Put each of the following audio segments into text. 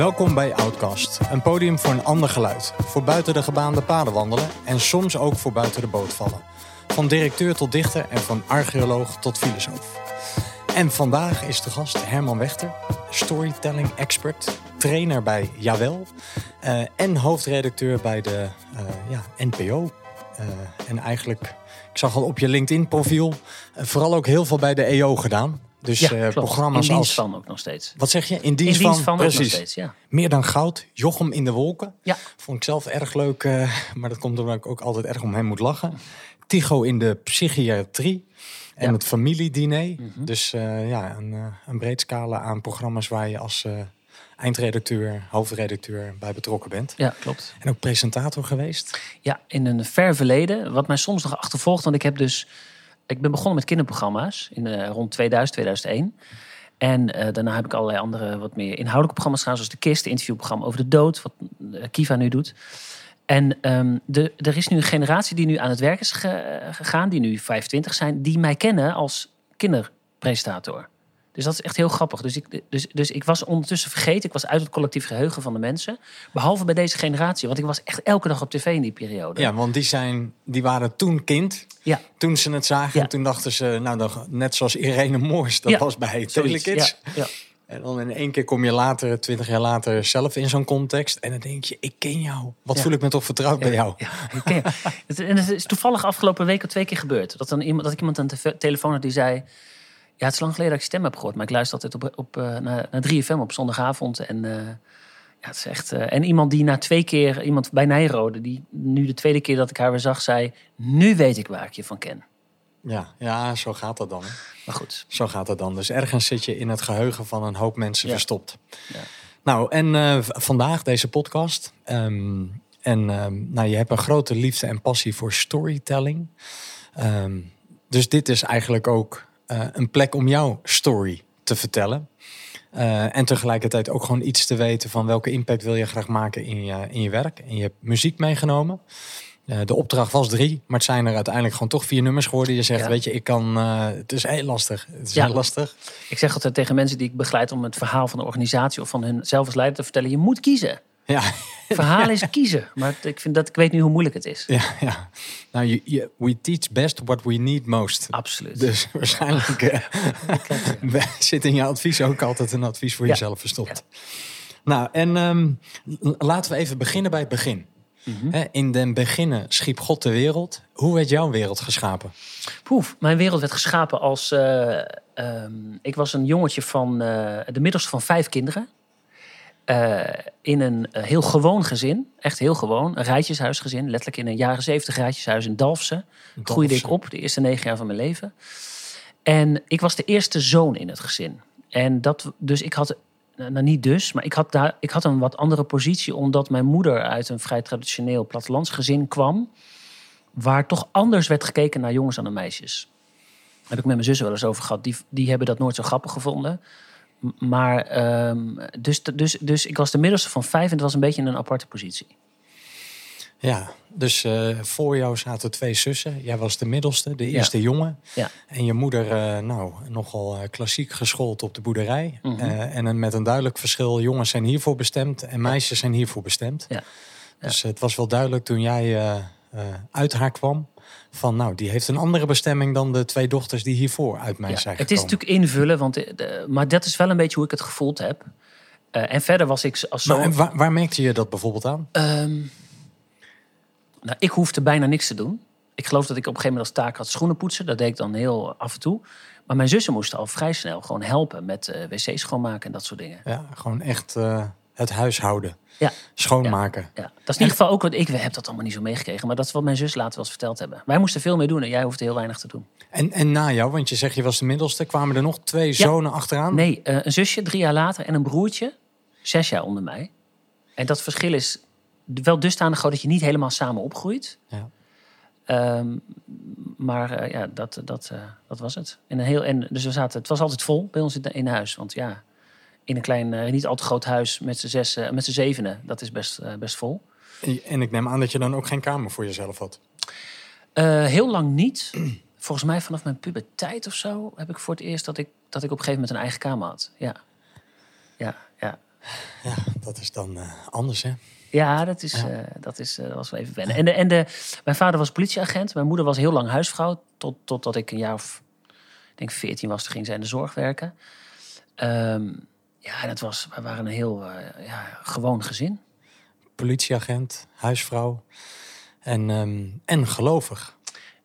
Welkom bij Outcast, een podium voor een ander geluid. Voor buiten de gebaande paden wandelen en soms ook voor buiten de boot vallen. Van directeur tot dichter en van archeoloog tot filosoof. En vandaag is de gast Herman Wechter, storytelling expert, trainer bij Jawel eh, en hoofdredacteur bij de eh, ja, NPO. Eh, en eigenlijk, ik zag al op je LinkedIn-profiel, vooral ook heel veel bij de EO gedaan. Dus Ja, klopt. programma's In dienst als. van ook nog steeds. Wat zeg je? In In dienst, van, ook nog Precies. steeds, ja. Meer dan goud, Jochem in de wolken. Ja. Vond ik zelf erg leuk, eh, maar dat komt omdat ik ook altijd erg om hem moet lachen. Tycho in de psychiatrie en Ja. het familiediner. Mhm. Dus eh, ja, een, een breed scala aan programma's waar je als eindredacteur, hoofdredacteur bij betrokken bent. Ja, klopt. En ook presentator geweest. Ja, in een ver verleden, wat mij soms nog achtervolgt, want ik heb dus, ik ben begonnen met kinderprogramma's in eh, rond 2000, 2001. En eh, daarna heb ik allerlei andere wat meer inhoudelijke programma's gedaan, zoals de Kist, de interviewprogramma over de dood, wat eh, Kiva nu doet. En ehm, de, er is nu een generatie die nu aan het werk is ge- gegaan, die nu 25 zijn, die mij kennen als kinderpresentator. Dus dat is echt heel grappig. Dus ik, dus, dus ik was ondertussen vergeten. Ik was uit het collectief geheugen van de mensen. Behalve bij deze generatie. Want ik was echt elke dag op tv in die periode. Ja, want die, zijn, die waren toen kind. Ja. Toen ze het zagen, Ja. toen dachten ze, nou, dan, net zoals Irene Moors, dat Ja, was bij. Telekids. Ja, ja. En dan in één keer kom je later, twintig jaar later, zelf in zo'n context. En dan denk je, ik ken jou. Wat Ja. voel ik me toch vertrouwd bij jou? Ja, ik ken je. Het- en het is toevallig afgelopen week al twee keer gebeurd. Dat, dan iemand, dat ik iemand aan de te- telefoon had die zei... Ja, het is lang geleden dat ik stem heb gehoord. Maar ik luister altijd op, op, eh, naar, naar 3FM op zondagavond. En, eh, ja, het is echt, eh, en iemand die na twee keer... Iemand bij Nijrode, die nu de tweede keer dat ik haar weer zag, zei... Nu weet ik waar ik je van ken. Ja, ja, zo gaat dat dan. hè. Maar goed. Zo gaat dat dan. Dus ergens zit je in het geheugen van een hoop mensen Ja. verstopt. Ja. Nou, en vandaag deze podcast. ehm, en ehm, nou, je hebt een grote liefde en passie voor storytelling. Ehm, dus dit is eigenlijk ook eh, een plek om jouw story te vertellen. Eh, en tegelijkertijd ook gewoon iets te weten van welke impact wil je graag maken in je, in je werk. En je hebt muziek meegenomen. Eh, de opdracht was drie, maar het zijn er uiteindelijk gewoon toch vier nummers geworden. Je zegt, Ja. weet je, ik kan. het is heel lastig. Het is Ja. heel lastig. Ik zeg altijd tegen mensen die ik begeleid om het verhaal van de organisatie of van hun zelf als leider te vertellen: je moet kiezen. Ja, Verhaal is kiezen. Maar ik, vind dat, ik weet nu hoe moeilijk het is. ja, ja. Nou, we teach best what we need most. Absoluut. Dus waarschijnlijk eh, zit in je advies ook altijd een advies voor Ja. jezelf verstopt. Nou, en ehm, laten we even beginnen bij het begin. Mhm. In den beginnen schiep God de wereld. Hoe werd jouw wereld geschapen? Poef, mijn wereld werd geschapen als. eh, ehm, ik was een jongetje van eh, de middelste van vijf kinderen. Eh, in een eh, heel gewoon gezin. Echt heel gewoon. Een rijtjeshuisgezin. Letterlijk in een jaren zeventig rijtjeshuis in Dalfsen. Groeide ik op de eerste negen jaar van mijn leven. En ik was de eerste zoon in het gezin. En dat, dus ik had, nou niet dus, maar ik had, daar, ik had een wat andere positie, omdat mijn moeder uit een vrij traditioneel plattelandsgezin kwam, waar toch anders werd gekeken naar jongens dan naar meisjes. Daar heb ik met mijn zussen wel eens over gehad. Die, die hebben dat nooit zo grappig gevonden. Maar, ehm, dus, dus, dus ik was de middelste van vijf en het was een beetje een aparte positie. Ja, dus eh, voor jou zaten twee zussen. Jij was de middelste, de eerste jongen. Ja. En je moeder, eh, nou, nogal eh, klassiek geschoold op de boerderij. Mhm. En een, met een duidelijk verschil. Jongens zijn hiervoor bestemd en meisjes zijn hiervoor bestemd. Ja. Dus het was wel duidelijk toen jij uit haar kwam. Van nou, die heeft een andere bestemming dan de twee dochters die hiervoor uit mij Ja, zijn het is gekomen. natuurlijk invullen, want, eh, de- maar dat is wel een beetje hoe ik het gevoeld heb. Eh, en verder was ik als zo. Maar, waar, waar merkte je dat bijvoorbeeld aan? Ehm, nou, ik hoefde bijna niks te doen. Ik geloof dat ik op een gegeven moment als taak had schoenen poetsen. Dat deed ik dan heel af en toe. Maar mijn zussen moesten al vrij snel gewoon helpen met eh wc's schoonmaken en dat soort dingen. Ja, gewoon echt eh, het huishouden. Ja. Schoonmaken. Ja, dat is in ieder geval ook wat ik heb dat allemaal niet zo meegekregen. Maar dat is wat mijn zus later wel eens verteld hebben. Wij moesten veel meer doen en jij hoefde heel weinig te doen. En, en na jou, want je zegt je was de middelste, kwamen er nog twee zonen achteraan? Nee, eh, een zusje drie jaar later en een broertje zes jaar onder mij. En dat verschil is wel dusdanig groot dat je niet helemaal samen opgroeit. Ja. Ehm, maar eh, ja, dat, dat, eh, dat was het. En een heel, en dus we zaten, het was altijd vol bij ons in, in huis. Want ja, in een klein, eh, niet al te groot huis met z'n zes, eh, met z'n zevenen, dat is best, eh, best vol. En- En ik neem aan dat je dan ook geen kamer voor jezelf had. Heel lang niet. Volgens mij vanaf mijn puberteit of zo heb ik voor het eerst dat ik, dat ik op een gegeven moment een eigen kamer had. Ja, ja, ja. Ja, dat is dan anders, hè? Ja, dat, is, Ja. dat, is, dat was wel even wennen. En, de, en de, mijn vader was politieagent. Mijn moeder was heel lang huisvrouw. Tot, totdat ik een jaar of, ik denk 14 was, toen ging zij in de zorg werken. Ehm, ja, en het was, wij waren een heel eh, ja, gewoon gezin. Politieagent, huisvrouw en, ehm, en gelovig.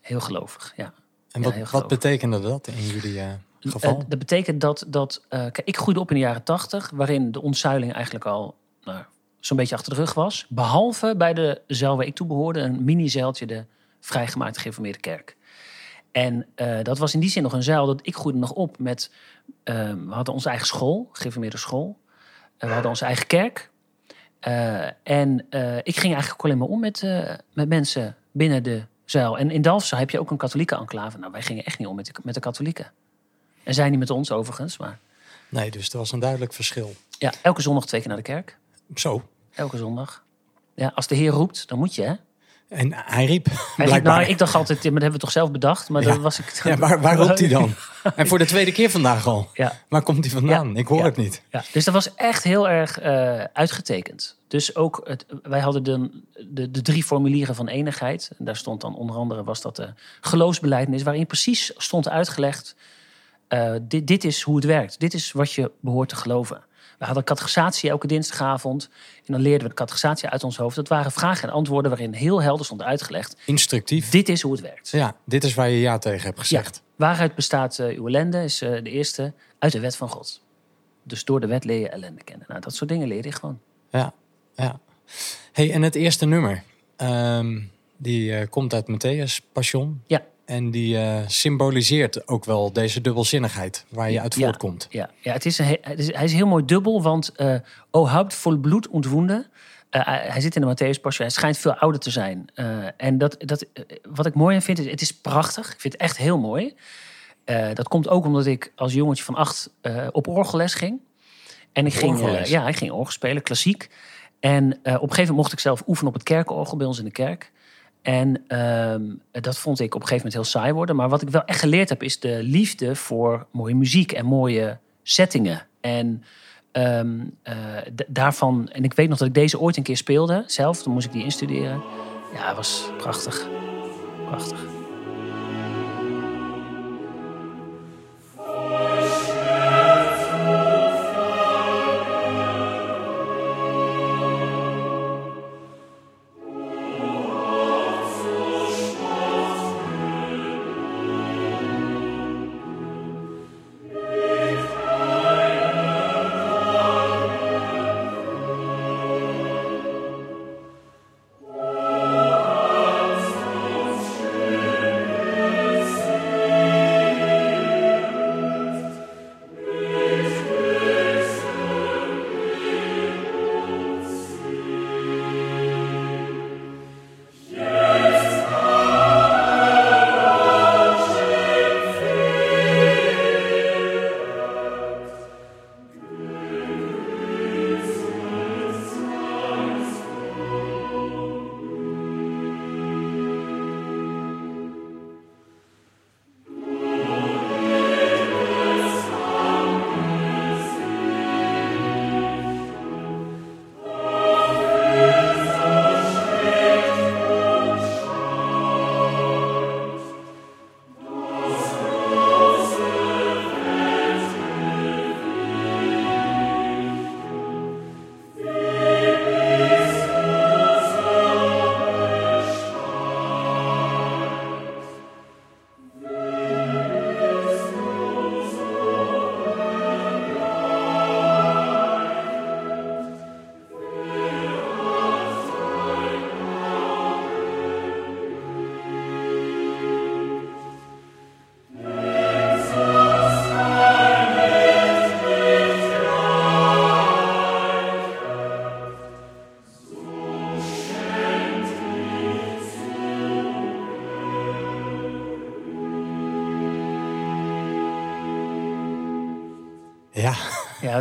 Heel gelovig, ja. En wat, wat betekende dat in jullie eh, geval? Eh, dat betekent dat, dat kijk, ik groeide op in de jaren tachtig, waarin de ontzuiling eigenlijk al nou, zo'n beetje achter de rug was. Behalve bij de zuil waar ik toe behoorde, een mini-zeiltje, de vrijgemaakte gereformeerde kerk. En eh, dat was in die zin nog een zuil dat ik groeide nog op met. eh, we hadden onze eigen school, gereformeerde school. Eh, we hadden onze eigen kerk. En ik ging eigenlijk alleen maar om met, met mensen binnen de zuil. En in Dalfsen heb je ook een katholieke enclave. Nou, wij gingen echt niet om met de, met de katholieken. En zij niet met ons overigens, maar Nee, dus er was een duidelijk verschil. ja, elke zondag twee keer naar de kerk. Zo. Elke zondag. Ja, als de Heer roept, dan moet je, hè? En hij riep, Hij riep, blijkbaar. nou, ik dacht altijd, maar dat hebben we toch zelf bedacht? Maar Ja. dat was ik. Ja, waar, waar roept hij dan? En voor de tweede keer vandaag al. Ja, Waar komt hij vandaan? Ja, Ik hoor het niet. ja, dus dat was echt heel erg eh, uitgetekend. Dus ook, het, wij hadden de, de, de drie formulieren van enigheid. En daar stond dan onder andere, was dat de geloofsbelijdenis... waarin precies stond uitgelegd, eh, dit, dit is hoe het werkt. Dit is wat je behoort te geloven. We hadden catechisatie elke dinsdagavond. En dan leerden we de catechisatie uit ons hoofd. Dat waren vragen en antwoorden waarin heel helder stond uitgelegd... Instructief. dit is hoe het werkt. Ja, dit is waar je ja tegen hebt gezegd. Waaruit bestaat eh, uw ellende, is eh, de eerste, uit de wet van God. Dus door de wet leer je ellende kennen. Nou, dat soort dingen leer je gewoon. Ja, ja. Hey, en het eerste nummer, ehm, die eh, komt uit Matthäus Passion. Ja. En die eh, symboliseert ook wel deze dubbelzinnigheid waar je uit Ja. voortkomt. Ja, ja het is een he- het is, hij is heel mooi dubbel, want eh O houdt vol bloed ontwoende. Eh, hij zit in de Matthäus Passion. Hij schijnt veel ouder te zijn. Eh, en dat, dat, wat ik mooi aan vind, is het is prachtig. Ik vind het echt heel mooi. Eh, dat komt ook omdat ik als jongetje van acht eh, op orgelles ging. En ik ging, ja, ik ging orgel spelen, klassiek. En eh, op een gegeven moment mocht ik zelf oefenen op het kerkorgel bij ons in de kerk. En ehm, dat vond ik op een gegeven moment heel saai worden. Maar wat ik wel echt geleerd heb, is de liefde voor mooie muziek en mooie settingen. En ehm, eh, daarvan, en ik weet nog dat ik deze ooit een keer speelde zelf. Toen moest ik die instuderen. Ja, het was prachtig. Prachtig.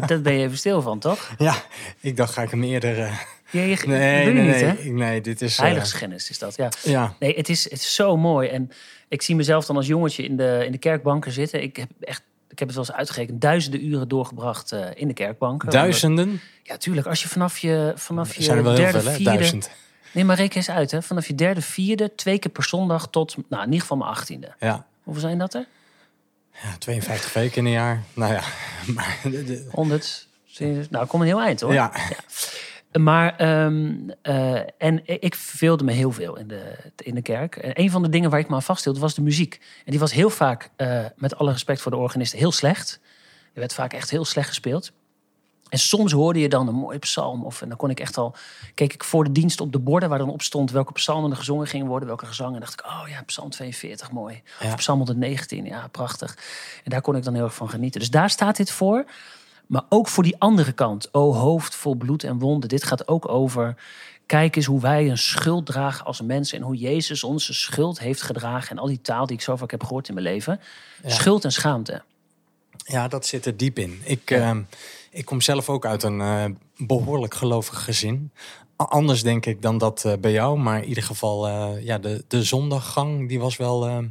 Ja, dat ben je even stil van, toch? ja. ik dacht ga ik hem eerder... eh, Ja, je, nee, nee, niet, nee, nee, dit is... eh, Heiligschennis is dat, ja. ja, Nee, het is, het is zo mooi. En ik zie mezelf dan als jongetje in de, in de kerkbanken zitten. Ik heb echt ik heb het wel eens uitgerekend, duizenden uren doorgebracht eh, in de kerkbanken. Duizenden? Omdat- ja, tuurlijk. Als je vanaf je, vanaf je zijn er wel heel derde, veel, hè? vierde... Duizend. Nee, maar reken eens uit, hè. Vanaf je derde, vierde, twee keer per zondag tot, nou, in ieder geval mijn achttiende. Ja. Hoeveel zijn dat er? Ja, 52 weken in een jaar. Nou ja, maar... de- de- 100? Nou, kom een heel eind, hoor. ja. Maar, ehm, eh, en ik verveelde me heel veel in de, in de kerk. En een van de dingen waar ik me aan vasthield was de muziek. En die was heel vaak, eh, met alle respect voor de organisten, heel slecht. Er werd vaak echt heel slecht gespeeld. En soms hoorde je dan een mooie psalm. Of, en dan kon ik echt al, keek ik voor de dienst op de borden waar dan op stond welke psalmen er gezongen gingen worden, welke gezangen. En dacht ik, oh ja, psalm 42, mooi. Ja. Of psalm 119, ja, prachtig. En daar kon ik dan heel erg van genieten. Dus daar staat dit voor. Maar ook voor die andere kant. O hoofd vol bloed en wonden. Dit gaat ook over. Kijk eens hoe wij een schuld dragen als mensen. En hoe Jezus onze schuld heeft gedragen. En al die taal die ik zo vaak heb gehoord in mijn leven. Schuld en schaamte. Ja, dat zit er diep in. Ik, ehm, ik kom zelf ook uit een eh, behoorlijk gelovig gezin. Anders denk ik dan dat eh, bij jou. Maar in ieder geval, eh, ja, de, de zondaggang die was wel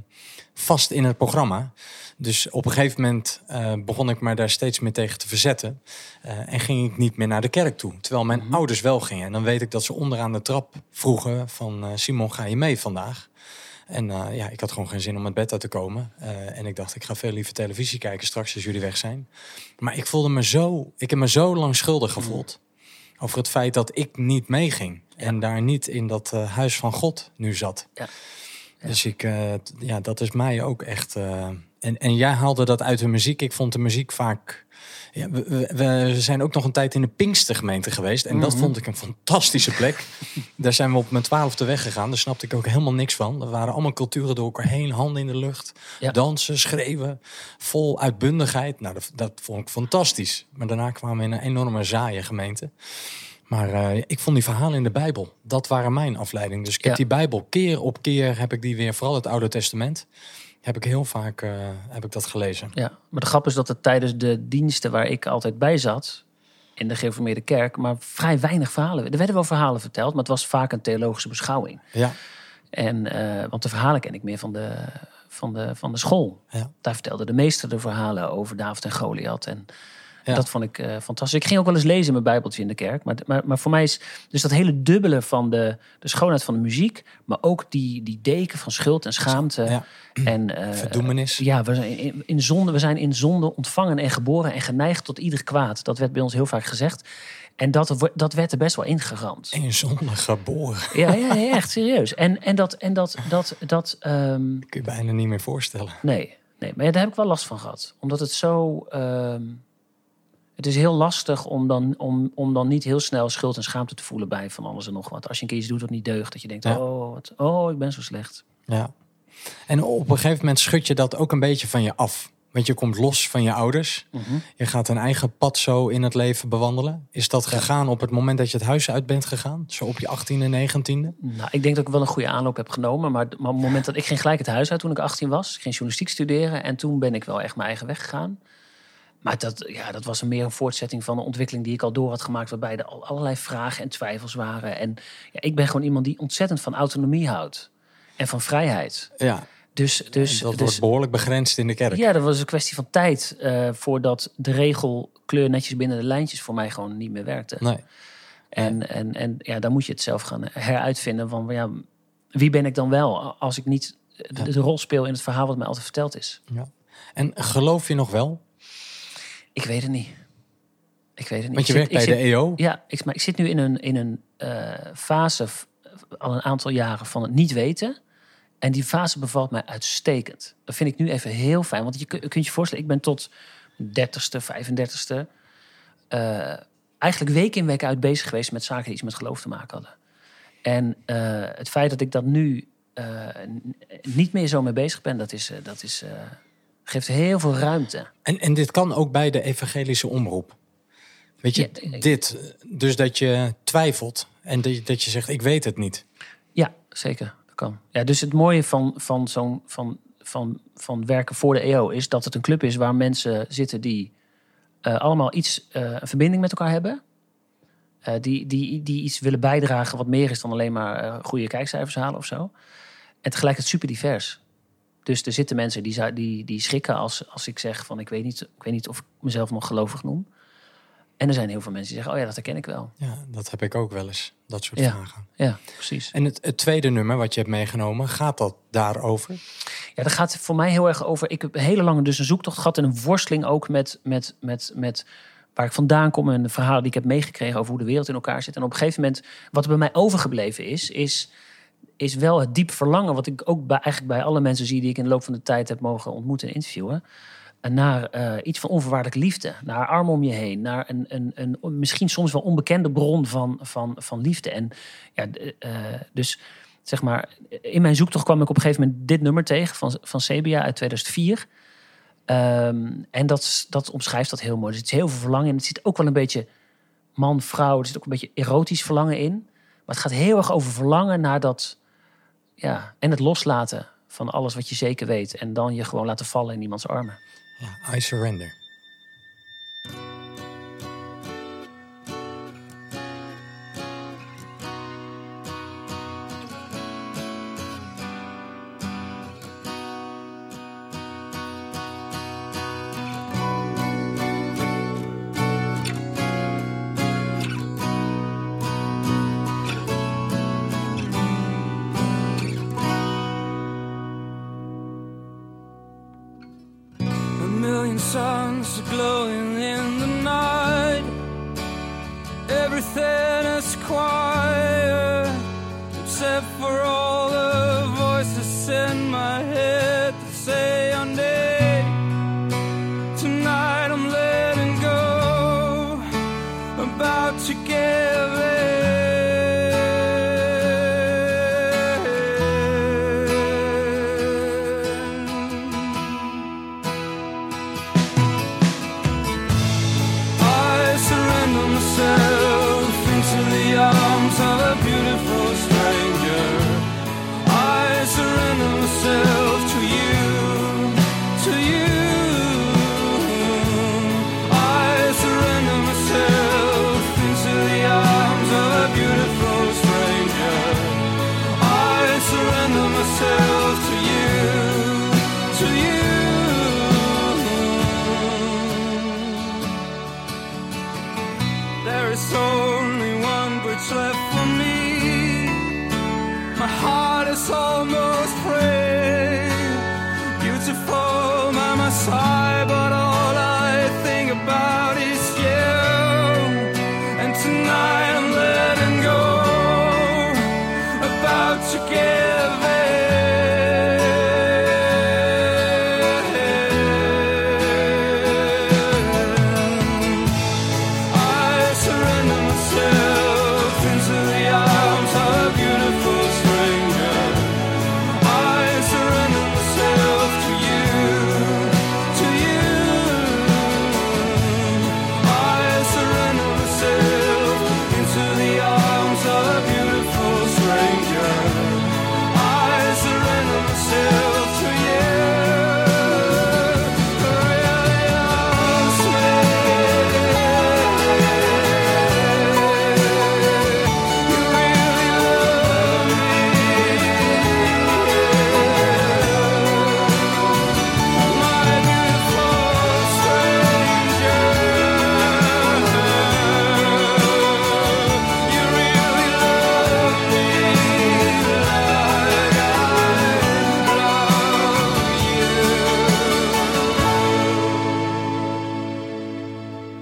vast in het programma. Dus op een gegeven moment begon ik me daar steeds meer tegen te verzetten. En ging ik niet meer naar de kerk toe. Terwijl mijn ouders wel gingen. En dan weet ik dat ze onderaan de trap vroegen van... Simon, ga je mee vandaag? En eh, ja, ik had gewoon geen zin om uit bed uit te komen. Eh, en ik dacht, ik ga veel liever televisie kijken straks als jullie weg zijn. Maar ik voelde me zo, ik heb me zo lang schuldig gevoeld. Over het feit dat ik niet meeging. En daar niet in dat eh, huis van God nu zat. Ja. Dus ik, eh, ja, dat is mij ook echt. eh, en, en jij haalde dat uit de muziek. Ik vond de muziek vaak. Ja, we, zijn ook nog een tijd in de Pinkstergemeente geweest. En dat vond ik een fantastische plek. Daar zijn we op mijn twaalfde weggegaan. Daar snapte ik ook helemaal niks van. Er waren allemaal culturen door elkaar heen. Handen in de lucht. Ja. Dansen, schreeuwen. Vol uitbundigheid. Nou, dat, dat vond ik fantastisch. Maar daarna kwamen we in een enorme zaaie gemeente. Maar eh, ik vond die verhalen in de Bijbel, dat waren mijn afleiding. Dus ik heb Ja. die Bijbel keer op keer, heb ik die weer, vooral het Oude Testament, heb ik heel vaak eh, heb ik dat gelezen. Ja, maar de grap is dat het tijdens de diensten waar ik altijd bij zat, in de gereformeerde kerk, maar vrij weinig verhalen. Er werden wel verhalen verteld, maar het was vaak een theologische beschouwing. Ja, En, eh, want de verhalen ken ik meer van de, van de, van de school. Ja. Daar vertelde de meester de verhalen over David en Goliath. En Ja. dat vond ik eh, fantastisch. Ik ging ook wel eens lezen in mijn bijbeltje in de kerk. Maar, maar, maar voor mij is dus dat hele dubbele van de, de schoonheid van de muziek. Maar ook die, die deken van schuld en schaamte. ja. En, eh, verdoemenis. ja, we zijn in, in zonde, we zijn in zonde ontvangen en geboren en geneigd tot ieder kwaad. Dat werd bij ons heel vaak gezegd. En dat, dat werd er best wel ingeramd. In zonde geboren. Ja, ja, ja, echt serieus. En, en dat, en dat, dat, dat ehm, Kun je bijna niet meer voorstellen. nee, nee, maar ja, daar heb ik wel last van gehad. Omdat het zo, ehm, het is heel lastig om dan, om, om dan niet heel snel schuld en schaamte te voelen bij van alles en nog wat. Als je een keer iets doet wat niet deugt, dat je denkt, Ja. oh, wat, oh, ik ben zo slecht. Ja. En op een gegeven moment schud je dat ook een beetje van je af. Want je komt los van je ouders. Mhm. Je gaat een eigen pad zo in het leven bewandelen. Is dat gegaan op het moment dat je het huis uit bent gegaan? Zo op je 18e, 19e? Nou, ik denk dat ik wel een goede aanloop heb genomen. Maar, maar op het moment dat ik ging gelijk het huis uit toen ik 18 was. Ik ging journalistiek studeren. En toen ben ik wel echt mijn eigen weg gegaan. Maar dat, ja, dat was meer een voortzetting van een ontwikkeling die ik al door had gemaakt. Waarbij er al allerlei vragen en twijfels waren. En ja, ik ben gewoon iemand die ontzettend van autonomie houdt. En van vrijheid. Ja, Dus, dus, dat dus wordt behoorlijk begrensd in de kerk. ja, dat was een kwestie van tijd. eh, voordat de regel kleur netjes binnen de lijntjes voor mij gewoon niet meer werkte. Nee. En, en, en ja, dan moet je het zelf gaan heruitvinden van ja, wie ben ik dan wel als ik niet de, de rol speel in het verhaal wat mij altijd verteld is. Ja. En geloof je nog wel? Ik weet het niet. Ik weet het niet. Want je Ik werkt zit- bij de zit- EO. Ja, ik, maar ik zit nu in een, in een eh, fase al een aantal jaren van het niet weten. En die fase bevalt mij uitstekend. Dat vind ik nu even heel fijn. Want je kun- kunt je voorstellen, ik ben tot 30ste, 35ste... eh, eigenlijk week in week uit bezig geweest met zaken die iets met geloof te maken hadden. En eh, het feit dat ik dat nu niet meer zo mee bezig ben, dat, is, dat is, geeft heel veel ruimte. En, en dit kan ook bij de evangelische omroep. Weet je, Ja, dit, dus dat je twijfelt en dat je, dat je zegt, ik weet het niet. Ja, zeker. Dat kan. Ja, dus het mooie van, van, zo'n, van, van, van werken voor de EO is dat het een club is waar mensen zitten die eh, allemaal iets, eh, een verbinding met elkaar hebben. Eh, die, die, die iets willen bijdragen wat meer is dan alleen maar goede kijkcijfers halen of zo. En tegelijkertijd super divers. Dus er zitten mensen die, die, die schrikken als, als ik zeg van ik weet, niet, ik weet niet of ik mezelf nog gelovig noem. En er zijn heel veel mensen die zeggen, oh ja, dat herken ik wel. Ja, dat heb ik ook wel eens. Dat soort Ja. vragen. Ja, precies. En het, het tweede nummer wat je hebt meegenomen, gaat dat daarover? Ja, dat gaat voor mij heel erg over. Ik heb hele lange dus een zoektocht gehad en een worsteling ook met, met, met, met waar ik vandaan kom en de verhalen die ik heb meegekregen over hoe de wereld in elkaar zit. En op een gegeven moment, wat er bij mij overgebleven is, is, is wel het diep verlangen, wat ik ook bij, eigenlijk bij alle mensen zie die ik in de loop van de tijd heb mogen ontmoeten en interviewen. en Naar eh, iets van onvoorwaardelijke liefde, naar armen om je heen, naar een, een, een misschien soms wel onbekende bron van, van, van liefde. En ja, eh, dus zeg maar, in mijn zoektocht kwam ik op een gegeven moment dit nummer tegen van, van Sebia uit 2004. Ehm, en dat, dat omschrijft dat heel mooi. Er zit heel veel verlangen in. Het zit ook wel een beetje man, vrouw. Er zit ook een beetje erotisch verlangen in. Maar het gaat heel erg over verlangen naar dat... Ja, en het loslaten van alles wat je zeker weet. En dan je gewoon laten vallen in iemands armen. Ja, I Surrender.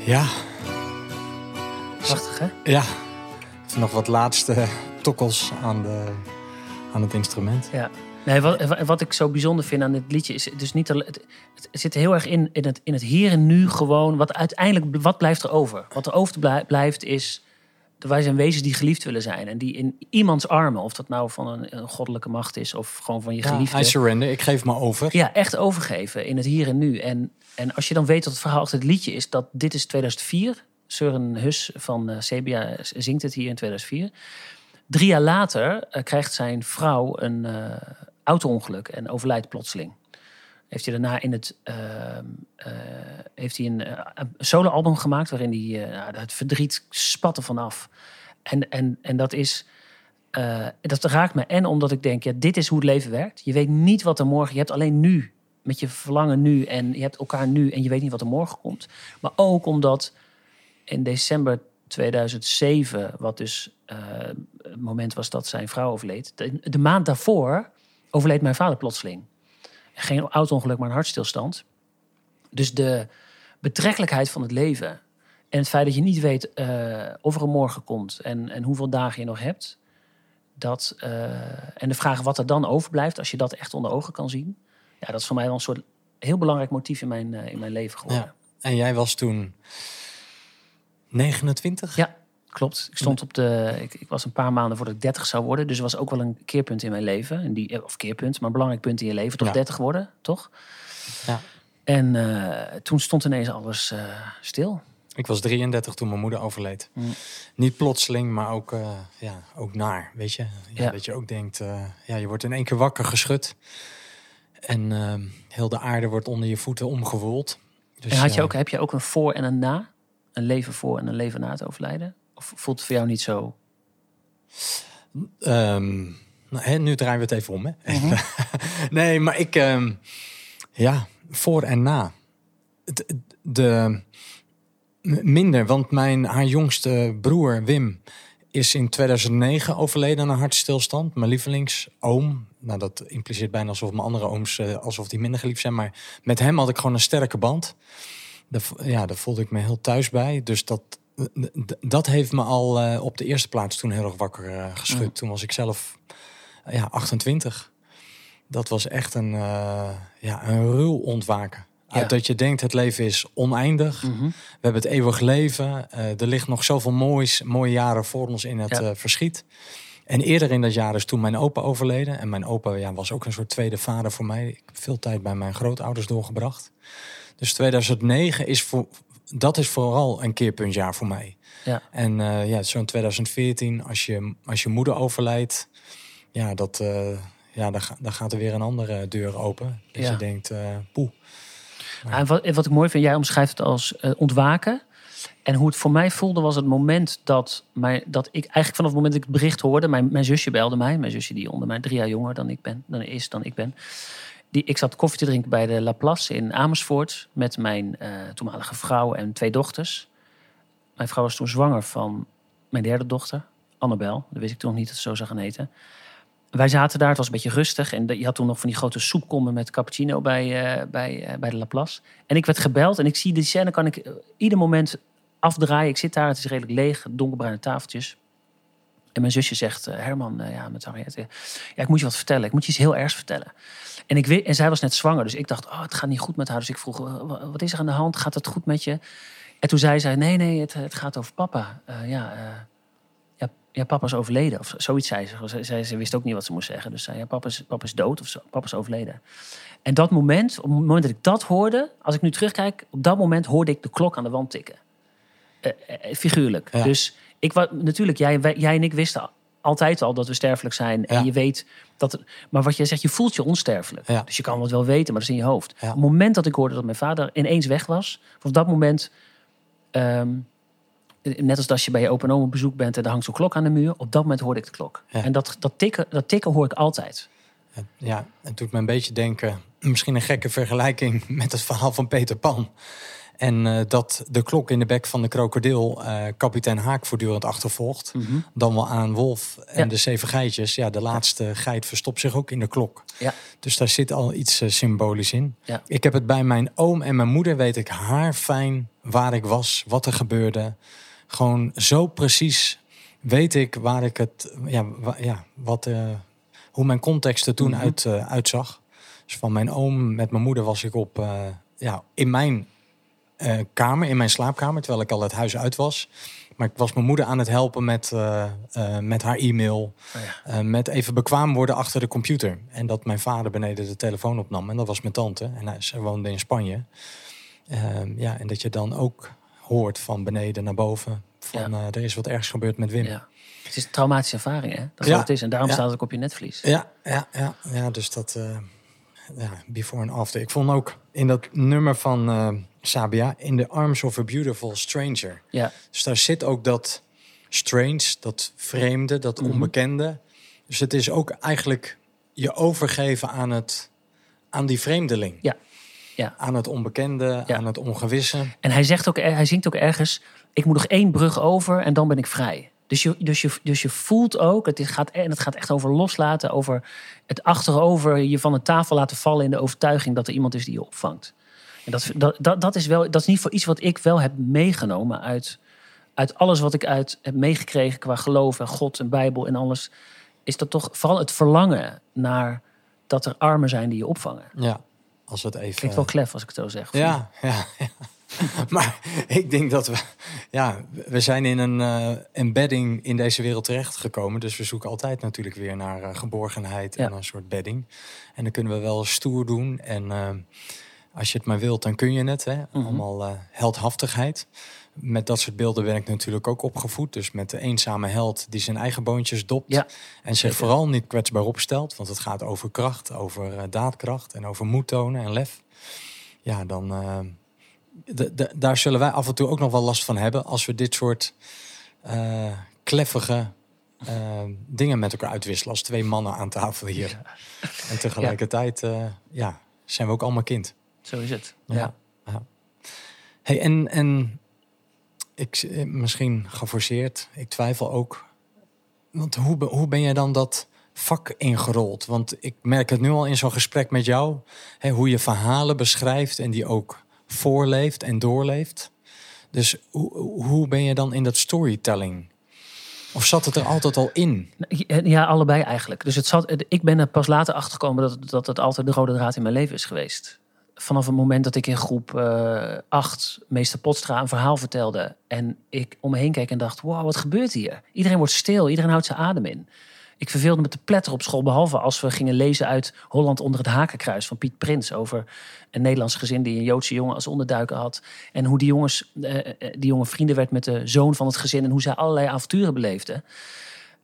Ja, Prachtig, hè? ja. Nog wat laatste tokkels aan, de, aan het instrument. Ja. Nee, wat, wat ik zo bijzonder vind aan dit liedje is dus niet alleen- het, het zit heel erg in, in, het, in het hier en nu gewoon. Wat uiteindelijk, wat blijft er over? Wat er over blij- blijft is, wij zijn wezens die geliefd willen zijn. En die in iemands armen, of dat nou van een, een goddelijke macht is of gewoon van je Ja, geliefde. I Surrender, ik geef me over. Ja, echt overgeven in het hier en nu. En, en als je dan weet dat het verhaal achter het liedje is, dat dit is 2004. Søren Hus van eh Sebia zingt het hier in 2004. Drie jaar later eh, krijgt zijn vrouw een eh auto-ongeluk en overlijdt plotseling. Heeft hij daarna in het eh, heeft hij een, eh, een solo-album gemaakt waarin hij eh, nou, het verdriet spat er vanaf. En, en, en dat is dat raakt me. En omdat ik denk, ja, dit is hoe het leven werkt. Je weet niet wat er morgen... Je hebt alleen nu, met je verlangen nu. En je hebt elkaar nu en je weet niet wat er morgen komt. Maar ook omdat in december 2007... wat dus het moment was dat zijn vrouw overleed... De, de maand daarvoor overleed mijn vader plotseling. Geen auto-ongeluk, maar een hartstilstand. Dus de betrekkelijkheid van het leven... en het feit dat je niet weet eh, of er een morgen komt... En, en hoeveel dagen je nog hebt... Dat, eh, en de vraag wat er dan overblijft, als je dat echt onder ogen kan zien. Ja, dat is voor mij wel een soort heel belangrijk motief in mijn, eh, in mijn leven geworden. Ja. En jij was toen 29? Ja, klopt. Ik stond op de. Ik, ik, was een paar maanden voordat ik 30 zou worden. Dus was ook wel een keerpunt in mijn leven. En die, eh, of keerpunt, maar een belangrijk punt in je leven. Toch Ja. 30 worden, toch? Ja. En eh, toen stond ineens alles eh, stil. Ik was 33 toen mijn moeder overleed. Mm. Niet plotseling, maar ook, ja, ook naar, weet je. Ja, Ja. Dat je ook denkt, ja, je wordt in één keer wakker geschud. En eh, heel de aarde wordt onder je voeten omgewoeld. Dus, en had je ook, heb je ook een voor en een na? Een leven voor en een leven na het overlijden? Of voelt het voor jou niet zo? ehm, nou, hè, nu draaien we het even om, hè? nee, maar ik, ehm, ja, voor en na. De, m- minder, want mijn, haar jongste broer Wim is in 2009 overleden aan een hartstilstand. Mijn lievelingsoom. Nou, dat impliceert bijna alsof mijn andere ooms eh, alsof die minder geliefd zijn. Maar met hem had ik gewoon een sterke band. Daar, ja, daar voelde ik me heel thuis bij. Dus dat, dat heeft me al eh, op de eerste plaats toen heel erg wakker eh, geschud. Mm. Toen was ik zelf eh, ja, 28. Dat was echt een, ja, een ruw ontwaken. Ja. Dat je denkt het leven is oneindig. Mhm. We hebben het eeuwig leven. Er ligt nog zoveel moois, mooie jaren voor ons in het Ja. verschiet. En eerder in dat jaar is toen mijn opa overleden. En mijn opa ja, was ook een soort tweede vader voor mij. Ik heb veel tijd bij mijn grootouders doorgebracht. Dus 2009 is voor, dat is vooral een keerpuntjaar voor mij. Ja. En eh, ja, zo'n 2014, als je, als je moeder overlijdt, ja, dat, eh, ja dan, dan gaat er weer een andere deur open. Ja. je denkt, eh poeh. En wat, wat ik mooi vind, jij omschrijft het als ontwaken. En hoe het voor mij voelde was het moment dat, mij, dat ik eigenlijk vanaf het moment dat ik het bericht hoorde, mijn, mijn zusje belde mij, mijn zusje die onder mij drie jaar jonger dan ik ben, dan is dan ik ben. Die, ik zat koffie te drinken bij de La Place in Amersfoort met mijn eh, toenmalige vrouw en twee dochters. Mijn vrouw was toen zwanger van mijn derde dochter, Annabel. Dat wist ik toen nog niet dat ze zo zou gaan heten. Wij zaten daar, het was een beetje rustig. En de- je had toen nog van die grote soepkommen met cappuccino bij, eh, bij, eh, bij de Laplace. En ik werd gebeld en ik zie die scène, kan ik ieder moment afdraaien. Ik zit daar, het is redelijk leeg, donkerbruine tafeltjes. En mijn zusje zegt, eh, Herman, eh, ja, met Henriette, ja, ik moet je wat vertellen. Ik moet je iets heel ergs vertellen. En, ik weet, en zij was net zwanger, dus ik dacht, oh, het gaat niet goed met haar. Dus ik vroeg, wa- wat is er aan de hand? Gaat het goed met je? En toen zei zij, nee, nee, het, het gaat over papa. Eh, ja, ja, ja, papa is overleden. Of zoiets zei ze. Ze, ze. ze wist ook niet wat ze moest zeggen. Dus ze zei, ja, papa is, papa is dood of zo, papa is overleden. En dat moment, op het moment dat ik dat hoorde, als ik nu terugkijk, op dat moment hoorde ik de klok aan de wand tikken. Figuurlijk. Ja. Dus ik was natuurlijk, jij, wij- jij en ik wisten altijd al dat we sterfelijk zijn. En Ja. je weet dat. Maar wat jij zegt, je voelt je onsterfelijk. Ja. Dus je kan het wel weten, maar dat is in je hoofd. Ja. Op het moment dat ik hoorde dat mijn vader ineens weg was, op dat moment. ehm, net als als je bij je open en oma op bezoek bent en er hangt zo'n klok aan de muur. Op dat moment hoorde ik de klok. En dat, dat, tikken, dat tikken hoor ik altijd. Ja, het doet me een beetje denken, misschien een gekke vergelijking met het verhaal van Peter Pan. En eh, dat de klok in de bek van de krokodil eh, kapitein Haak voortdurend achtervolgt. Dan wel aan Wolf en Ja. de zeven geitjes. Ja, de laatste geit verstopt zich ook in de klok. Ja. Dus daar zit al iets eh, symbolisch in. Ja. Ik heb het bij mijn oom en mijn moeder, weet ik haar fijn waar ik was, wat er gebeurde. Gewoon zo precies weet ik waar ik het, ja, wa- ja wat, hoe mijn context er toen Mhm. uit, uitzag. Dus van mijn oom met mijn moeder was ik op, ja, in mijn eh, kamer, in mijn slaapkamer, terwijl ik al het huis uit was. Maar ik was mijn moeder aan het helpen met, eh, eh, met haar e-mail. Oh ja. met even bekwaam worden achter de computer. En dat mijn vader beneden de telefoon opnam. En dat was mijn tante. En hij, ze woonde in Spanje. Ehm, ja, en dat je dan ook hoort van beneden naar boven. Van er is wat ergs gebeurd met Wim. Ja. Het is een traumatische ervaring, hè? Dat is wat het is. En daarom staat het ook op je netvlies. Ja, ja, ja, ja dus dat. ja, before en after. Ik vond ook in dat nummer van Sabia. In the arms of a beautiful stranger. Ja, Dus daar zit ook dat strange, dat vreemde, dat Mhm. onbekende. Dus het is ook eigenlijk je overgeven aan, het, aan die vreemdeling. Ja. Ja. Aan het onbekende, Ja. aan het ongewisse. En hij, zegt ook, hij zingt ook ergens: Ik moet nog één brug over en dan ben ik vrij. Dus je, dus je, dus je voelt ook, het, gaat, en het gaat echt over loslaten, over het achterover je van een tafel laten vallen in de overtuiging dat er iemand is die je opvangt. En dat, dat, dat, dat is wel, dat is niet voor iets wat ik wel heb meegenomen uit, uit alles wat ik uit heb meegekregen qua geloof en God en Bijbel en alles. Is dat toch vooral het verlangen naar dat er armen zijn die je opvangen. Ja, als het even... Klinkt wel klef als ik het zo zeg. Ja, ja, ja. Maar ik denk dat we, ja, we zijn in een eh, embedding in deze wereld terechtgekomen. Dus we zoeken altijd natuurlijk weer naar eh, geborgenheid en een soort bedding. En dan kunnen we wel stoer doen. En eh, als je het maar wilt, dan kun je het. Hè? Mhm. Allemaal eh, heldhaftigheid. Met dat soort beelden ben ik natuurlijk ook opgevoed. Dus met de eenzame held die zijn eigen boontjes dopt. Ja, en zich vooral niet kwetsbaar opstelt. Want het gaat over kracht, over eh, daadkracht en over moed tonen en lef. Ja, dan... eh, de- de- daar zullen wij af en toe ook nog wel last van hebben als we dit soort kleffige dingen met elkaar uitwisselen als twee mannen aan tafel hier. En tegelijkertijd ja, zijn we ook allemaal kind. Zo is het. Ja. ja. Hey, en, en ik, eh, misschien geforceerd, ik twijfel ook. Want hoe, hoe ben jij dan dat vak ingerold? Want ik merk het nu al in zo'n gesprek met jou. Hè, hoe je verhalen beschrijft en die ook voorleeft en doorleeft. Dus hoe, hoe ben je dan in dat storytelling? Of zat het er altijd al in? Ja, allebei eigenlijk. Dus het zat, ik ben er pas later achter gekomen dat, dat het altijd de rode draad in mijn leven is geweest. Vanaf het moment dat ik in groep eh 8 meester Potstra een verhaal vertelde. En ik om me heen keek en dacht, wow, wat gebeurt hier? Iedereen wordt stil, iedereen houdt zijn adem in. Ik verveelde me te pletter op school, behalve als we gingen lezen uit Holland onder het Hakenkruis van Piet Prins. Over een Nederlands gezin die een Joodse jongen als onderduiker had. En hoe die, jongens, eh, eh, die jongen vrienden werd met de zoon van het gezin. En hoe zij allerlei avonturen beleefden.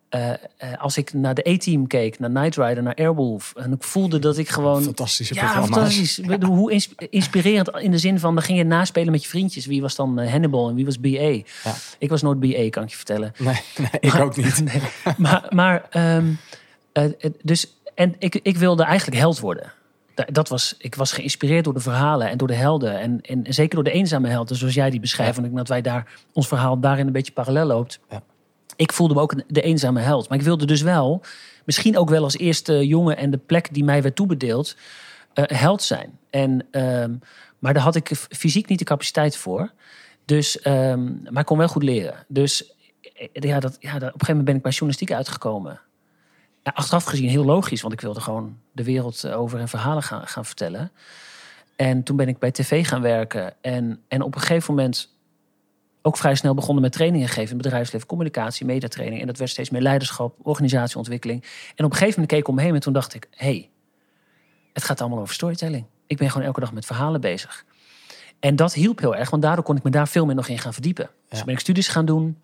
Eh, eh, als ik naar de A-team keek, naar Night Rider, naar Airwolf. En ik voelde dat ik gewoon... Fantastische Ja, programma's. fantastisch. Hoe ins- inspirerend in de zin van, dan ging je naspelen met je vriendjes. Wie was dan eh, Hannibal en wie was BA? Ik was nooit BA, kan ik je vertellen. Nee, nee ik Maar- ook niet. Nee, maar, maar ehm, eh, eh, dus, en ik, ik wilde eigenlijk held worden. Da- Dat was, ik was geïnspireerd door de verhalen en door de helden. En, en zeker door de eenzame helden, zoals jij die beschrijft. Ja. En ik denk dat wij daar, ons verhaal daarin een beetje parallel loopt. Ja. Ik voelde me ook de eenzame held. Maar ik wilde dus wel, misschien ook wel als eerste jongen en de plek die mij werd toebedeeld, eh, held zijn. En, ehm, maar daar had ik fysiek niet de capaciteit voor. Dus, ehm, maar ik kon wel goed leren. Dus eh, ja, dat, ja, op een gegeven moment ben ik bij journalistiek uitgekomen. Achteraf gezien heel logisch, want ik wilde gewoon de wereld eh, over en verhalen gaan, gaan vertellen. En toen ben ik bij tv gaan werken. En, en op een gegeven moment ook vrij snel begonnen met trainingen geven in bedrijfsleven, communicatie, mediatraining. En dat werd steeds meer leiderschap, organisatieontwikkeling. En op een gegeven moment keek ik om me heen en toen dacht ik, hé, hey, het gaat allemaal over storytelling. Ik ben gewoon elke dag met verhalen bezig. En dat hielp heel erg, want daardoor kon ik me daar veel meer nog in gaan verdiepen. Dus ben ik studies gaan doen,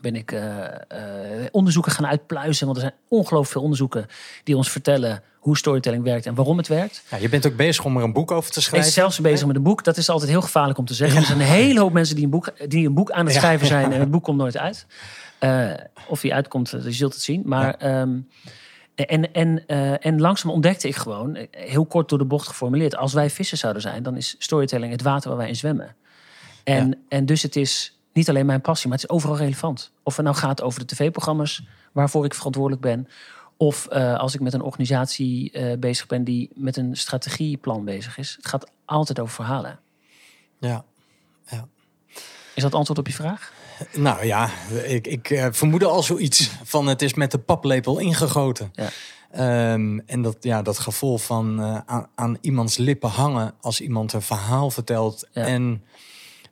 ben ik eh, eh, onderzoeken gaan uitpluizen. Want er zijn ongelooflijk veel onderzoeken die ons vertellen hoe storytelling werkt en waarom het werkt. Ja, je bent ook bezig om er een boek over te Ik schrijven. ben zelfs bezig met een boek. Dat is altijd heel gevaarlijk om te zeggen. Er zijn een hele hoop mensen die een boek, die een boek aan het Ja. schrijven zijn. En het boek komt nooit uit. Eh, of die uitkomt, je zult het zien. Maar, ehm, en, en, en langzaam ontdekte ik gewoon, heel kort door de bocht geformuleerd... als wij vissen zouden zijn, dan is storytelling het water waar wij in zwemmen. En, en dus het is niet alleen mijn passie, maar het is overal relevant. Of het nou gaat over de tv-programma's waarvoor ik verantwoordelijk ben... Of eh, als ik met een organisatie eh, bezig ben die met een strategieplan bezig is. Het gaat altijd over verhalen. Ja. Is dat antwoord op je vraag? Nou ja, ik, ik eh, vermoedde al zoiets van het is met de paplepel ingegoten. Ja. Ehm, en dat, ja, dat gevoel van aan, aan iemands lippen hangen als iemand een verhaal vertelt. Ja. En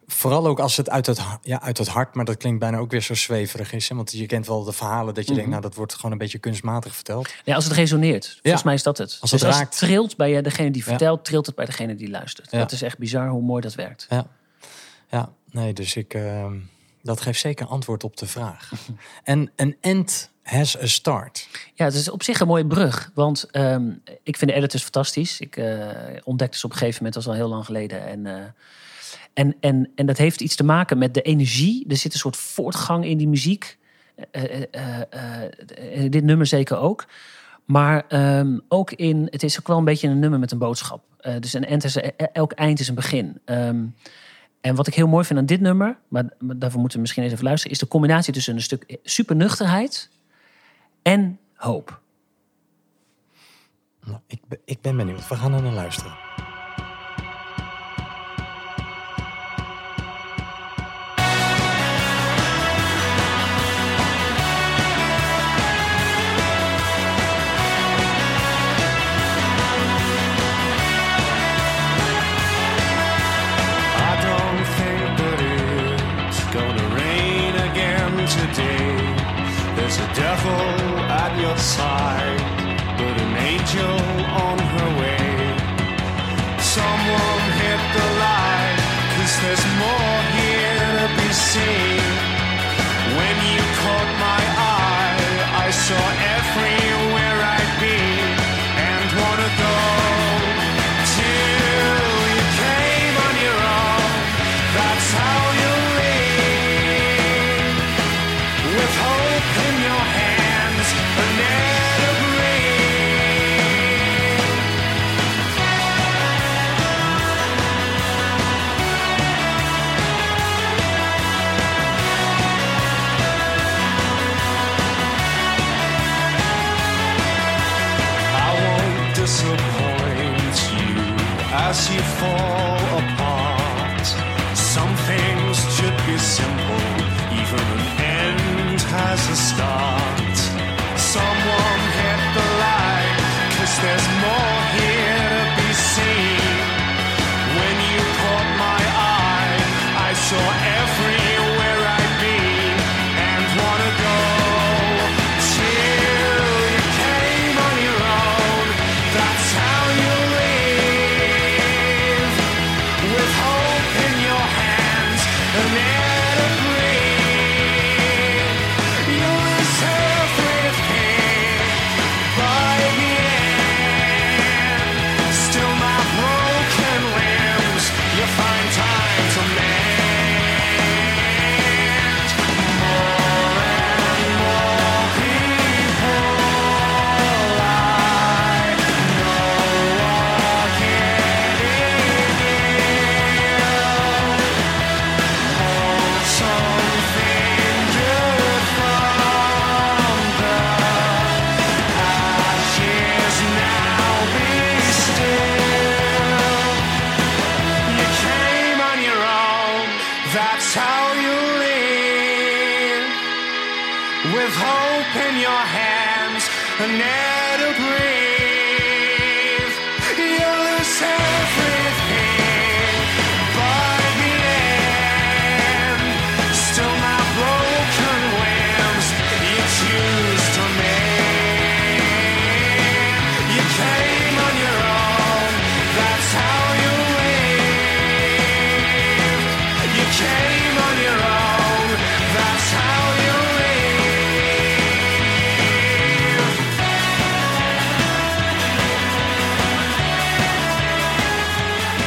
vooral ook als het uit het, ja, uit het hart, maar dat klinkt bijna ook weer zo zweverig is. Hè? Want je kent wel de verhalen dat je Mhm. denkt, nou dat wordt gewoon een beetje kunstmatig verteld. Ja, als het resoneert. Volgens mij is dat het. Als dus het als raakt. het trilt bij degene die Ja. vertelt, trilt het bij degene die luistert. Ja. Dat is echt bizar hoe mooi dat werkt. Ja, ja nee, dus ik, ehm, dat geeft zeker antwoord op de vraag. en een end has a start. Ja, het is op zich een mooie brug. Want ehm, ik vind de editors fantastisch. Ik eh, ontdekte ze op een gegeven moment, dat was al heel lang geleden. En, eh, en, en, en dat heeft iets te maken met de energie. Er zit een soort voortgang in die muziek. Eh, eh, eh, dit nummer zeker ook. Maar ehm, ook in, het is ook wel een beetje een nummer met een boodschap. Dus een is, elk eind is een begin. Ehm, en wat ik heel mooi vind aan dit nummer, maar, daarvoor moeten we misschien eens even luisteren, is de combinatie tussen een stuk supernuchterheid en hoop. Nou, ik, ik ben benieuwd. We gaan er naar luisteren. Devil at your side, but an angel on her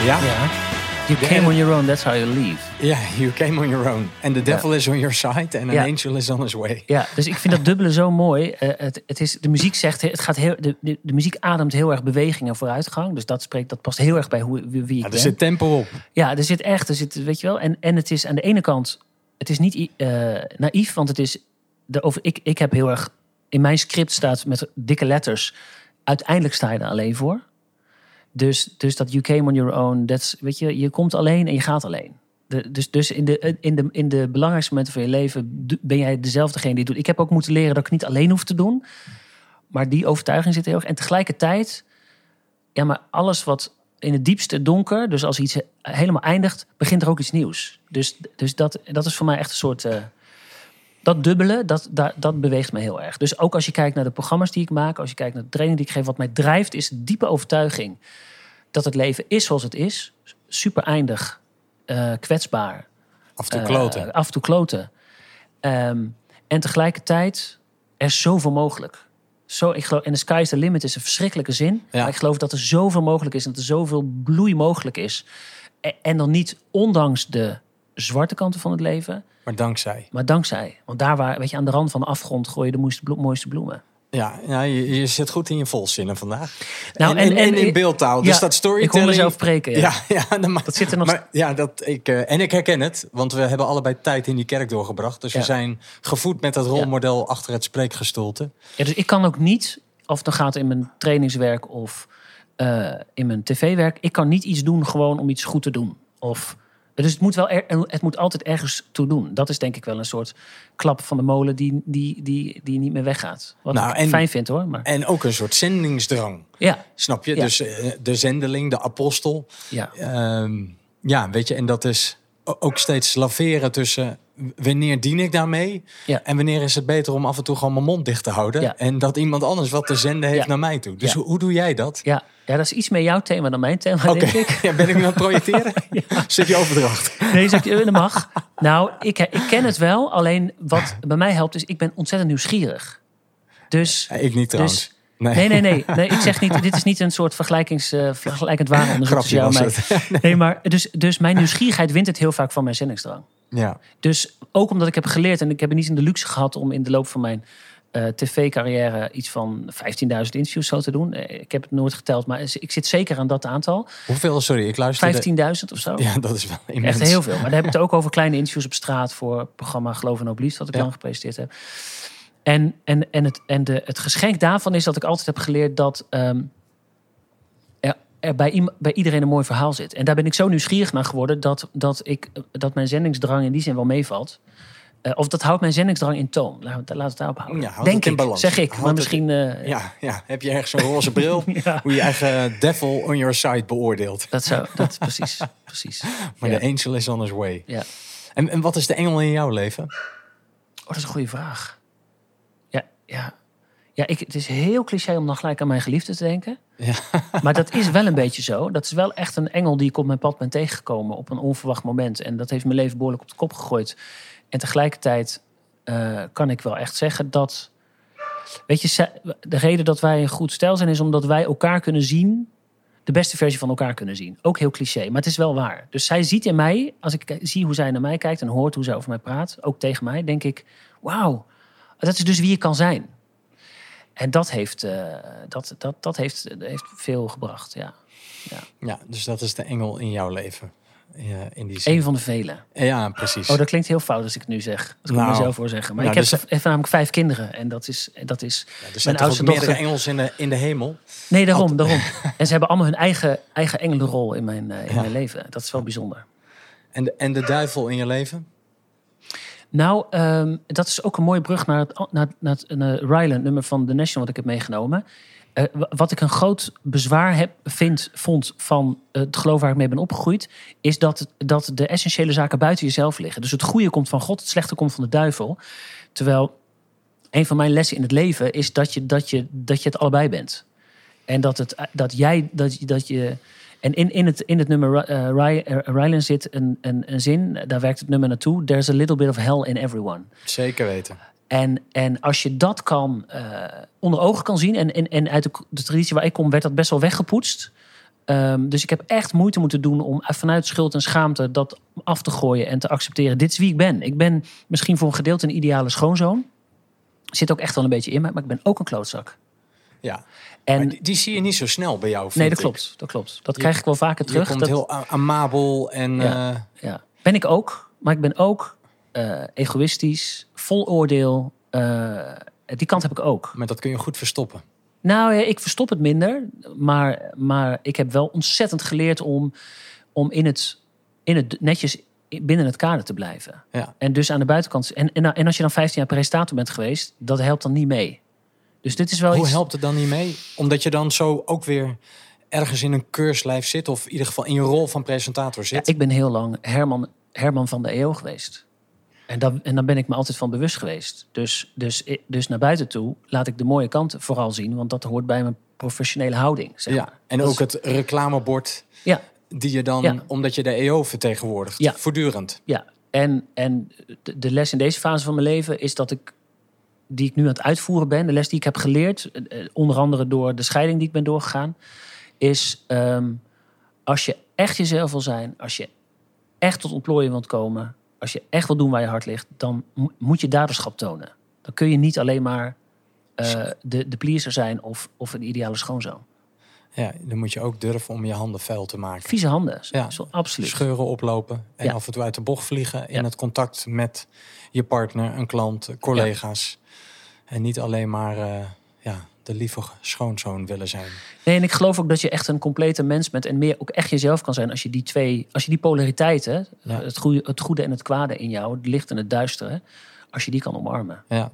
Ja? Ja. You came on your own, that's how you leave. Ja, you came on your own. And the devil is on your side and an angel is on his way. Ja, dus ik vind dat dubbele zo mooi. Eh, het, het is, de muziek zegt, het gaat heel, de, de, de muziek ademt heel erg beweging en vooruitgang. Dus dat, spreekt, dat past heel erg bij hoe, wie, wie ik Ja, er ben. zit tempo op. Ja, er zit echt, er zit, weet je wel. En, en het is aan de ene kant, het is niet eh, naïef, want het is, de over, ik, ik heb heel erg, in mijn script staat met dikke letters, uiteindelijk sta je er alleen voor. Dus, dus dat you came on your own, that's, weet je, je komt alleen en je gaat alleen. Dus dus in, de, in, de, in de belangrijkste momenten van je leven ben jij dezelfdegene die het doet. Ik heb ook moeten leren dat ik niet alleen hoef te doen. Maar die overtuiging zit heel erg. En tegelijkertijd, ja, maar alles wat in het diepste donker, dus als iets helemaal eindigt, begint er ook iets nieuws. Dus, dus dat, dat is voor mij echt een soort. eh, dat dubbele, dat, dat, dat beweegt me heel erg. Dus ook als je kijkt naar de programma's die ik maak, als je kijkt naar de training die ik geef, wat mij drijft, is de diepe overtuiging dat het leven is zoals het is. Super eindig, eh, kwetsbaar, Af en toe eh, kloten. af en toe kloten. Ehm, en tegelijkertijd er is zoveel mogelijk. Zo, ik geloof, en the sky is the limit is een verschrikkelijke zin. Ja. Maar ik geloof dat er zoveel mogelijk is en dat er zoveel bloei mogelijk is. En, en dan niet ondanks de zwarte kanten van het leven, Maar dankzij. maar dankzij. Want daar waar, weet je, aan de rand van de afgrond gooi je de mooiste, bloe- mooiste bloemen. Ja, ja je, je zit goed in je volzinnen vandaag. Nou, en, en, en- en en- in beeldtaal. Dus Ja, dat Ik storytelling... hoor mezelf spreken. Ja. Ja, ja dat, zit er nog maar, ja, dat, ik, eh, en ik herken het, want we hebben allebei tijd in die kerk doorgebracht. Dus we zijn gevoed met dat rolmodel achter het spreekgestoelte. Ja, dus ik kan ook niet, of dan gaat in mijn trainingswerk of eh, in mijn tv-werk, ik kan niet iets doen gewoon om iets goed te doen. Of, dus het moet, wel er, het moet altijd ergens toe doen. Dat is denk ik wel een soort klap van de molen die, die, die, die niet meer weggaat. Wat Nou, ik en- fijn vind hoor. Maar, En ook een soort zendingsdrang. ja, Snap je? Ja. Dus eh, de zendeling, de apostel. ja, Ehm, ja, weet je, en dat is ook steeds laveren tussen wanneer dien ik daarmee Ja. en wanneer is het beter om af en toe gewoon mijn mond dicht te houden Ja. en dat iemand anders wat te zenden heeft Ja. naar mij toe. Dus hoe, hoe doe jij dat? ja. ja, dat is iets meer jouw thema dan mijn thema, Oké, denk ik. ja, ben ik nu aan het projecteren? Zit je overdracht? Nee, zeg je, dat mag. Nou, ik, ik ken het wel. Alleen wat bij mij helpt is, ik ben ontzettend nieuwsgierig. Dus... Ik niet trouwens. Dus, Nee, nee, nee, nee. Ik zeg niet, dit is niet een soort vergelijkings, eh, vergelijkend tussen Grapje jou mij. Nee, maar dus, dus mijn nieuwsgierigheid wint het heel vaak van mijn zendingsdrang. Ja, Dus ook omdat ik heb geleerd en ik heb niet in de luxe gehad om in de loop van mijn eh, tv-carrière iets van 15.000 interviews zo te doen. Eh, Ik heb het nooit geteld, maar ik zit zeker aan dat aantal. hoeveel? Sorry, ik luisterde. 15.000 of zo. Ja, dat is wel immens. Echt heel veel. Maar dan heb ik het ook over kleine interviews op straat voor het programma Geloof en Hoop Liefst, wat ik Ja. lang gepresenteerd heb. En, en, en, het, en de, het geschenk daarvan is dat ik altijd heb geleerd dat ehm, er, bij, bij iedereen een mooi verhaal zit. En daar ben ik zo nieuwsgierig naar geworden dat, dat, ik, dat mijn zendingsdrang in die zin wel meevalt. Eh, of dat houdt mijn zendingsdrang in toon. Laten we het, daarop houden. Ja, Denk ik, balans. zeg ik. Maar het- misschien... eh, Ja, ja, heb je ergens zo'n roze bril Ja. hoe je eigen devil on your side beoordeelt. Dat zou... Dat, precies, precies. Maar de angel is on his way. ja. En, en wat is de engel in jouw leven? Oh, dat is een goede vraag. Ja, ja. Ja, ik, het is heel cliché om dan gelijk aan mijn geliefde te denken. Ja. Maar dat is wel een beetje zo. Dat is wel echt een engel die ik op mijn pad ben tegengekomen op een onverwacht moment. En dat heeft mijn leven behoorlijk op de kop gegooid. En tegelijkertijd eh, kan ik wel echt zeggen dat... Weet je, de reden dat wij een goed stel zijn... is omdat wij elkaar kunnen zien... de beste versie van elkaar kunnen zien. Ook heel cliché, maar het is wel waar. Dus zij ziet in mij, als ik zie hoe zij naar mij kijkt... en hoort hoe zij over mij praat, ook tegen mij... denk ik, wauw, dat is dus wie ik kan zijn. En dat heeft, eh, dat, dat, dat heeft, heeft veel gebracht, ja. Ja, dus dat is de engel in jouw leven. Ja, in die zin. Een van de velen. Ja, precies. Oh, dat klinkt heel fout als ik het nu zeg. Dat kan Nou, ik mezelf voor zeggen. Maar nou, ik heb dus- namelijk vijf kinderen. En dat is, dat is Ja, er mijn zijn ook oudste meerdere dochter. engels in de, in de hemel. Nee, daarom, daarom. En ze hebben allemaal hun eigen, eigen engelenrol in, mijn, eh, in Ja. mijn leven. Dat is wel bijzonder. En de, en de duivel in je leven? Nou, ehm, dat is ook een mooie brug naar het, naar, naar het naar Ryland nummer van The National wat ik heb meegenomen. Eh, wa- wat ik een groot bezwaar heb, vind, vond van het geloof waar ik mee ben opgegroeid, is dat, dat de essentiële zaken buiten jezelf liggen. Dus het goede komt van God, het slechte komt van de duivel. Terwijl een van mijn lessen in het leven is dat je, dat je, dat je het allebei bent. En dat, het, dat jij, dat, dat je. En in, in, het, in het nummer Ry- eh, Ryland zit een, een, een zin, daar werkt het nummer naartoe. There's a little bit of hell in everyone. Zeker weten. En, en als je dat kan eh, onder ogen kan zien, en, en, en uit de, de traditie waar ik kom, werd dat best wel weggepoetst. Ehm, dus ik heb echt moeite moeten doen om vanuit schuld en schaamte dat af te gooien en te accepteren. Dit is wie ik ben. Ik ben misschien voor een gedeelte een ideale schoonzoon. Zit ook echt wel een beetje in me, maar ik ben ook een klootzak. Ja. En die, die zie je niet zo snel bij jou, nee, dat ik. klopt. Dat klopt. Dat krijg ik wel vaker Je terug. komt dat, heel amabel en... Ja. eh, ja. Ben ik ook, maar ik ben ook eh, egoïstisch, vol oordeel. eh, die kant heb ik ook. maar dat kun je goed verstoppen. Nou, ja, ik verstop het minder. Maar, maar ik heb wel ontzettend geleerd om, om in, het, in het netjes binnen het kader te blijven. Ja. En dus aan de buitenkant. En, en, en als je dan 15 jaar presentator bent geweest, dat helpt dan niet mee. Dus dit is wel Hoe iets. helpt het dan niet mee? Omdat je dan zo ook weer ergens in een keurslijf zit... of in ieder geval in je rol van presentator Ja, zit. ik ben heel lang Herman, Herman van de EO geweest. En, dat, en daar ben ik me altijd van bewust geweest. Dus, dus, dus naar buiten toe laat ik de mooie kant vooral zien. Want dat hoort bij mijn professionele houding. Zeg ja. maar. En Dat ook is- het reclamebord Ja, die je dan... Ja. omdat je de EO vertegenwoordigt. Ja. Voortdurend. Ja, en, en de, de les in deze fase van mijn leven is dat ik die ik nu aan het uitvoeren ben, de les die ik heb geleerd, eh, eh, onder andere door de scheiding die ik ben doorgegaan, is ehm, als je echt jezelf wil zijn, als je echt tot ontplooiing wilt komen, als je echt wil doen waar je hart ligt, dan mo- moet je daderschap tonen. Dan kun je niet alleen maar eh, de, de pleaser zijn of, of een ideale schoonzoon. Ja, dan moet je ook durven om je handen vuil te maken. Vieze handen, Ja. zo, absoluut. Scheuren oplopen en Ja. af en toe uit de bocht vliegen in Ja. het contact met je partner, een klant, collega's. En niet alleen maar eh, ja, de lieve schoonzoon willen zijn. Nee, en ik geloof ook dat je echt een complete mens bent en meer ook echt jezelf kan zijn als je die twee, als je die polariteiten, Ja. het, goede, het goede en het kwade in jou, het licht en het duistere, als je die kan omarmen. Ja.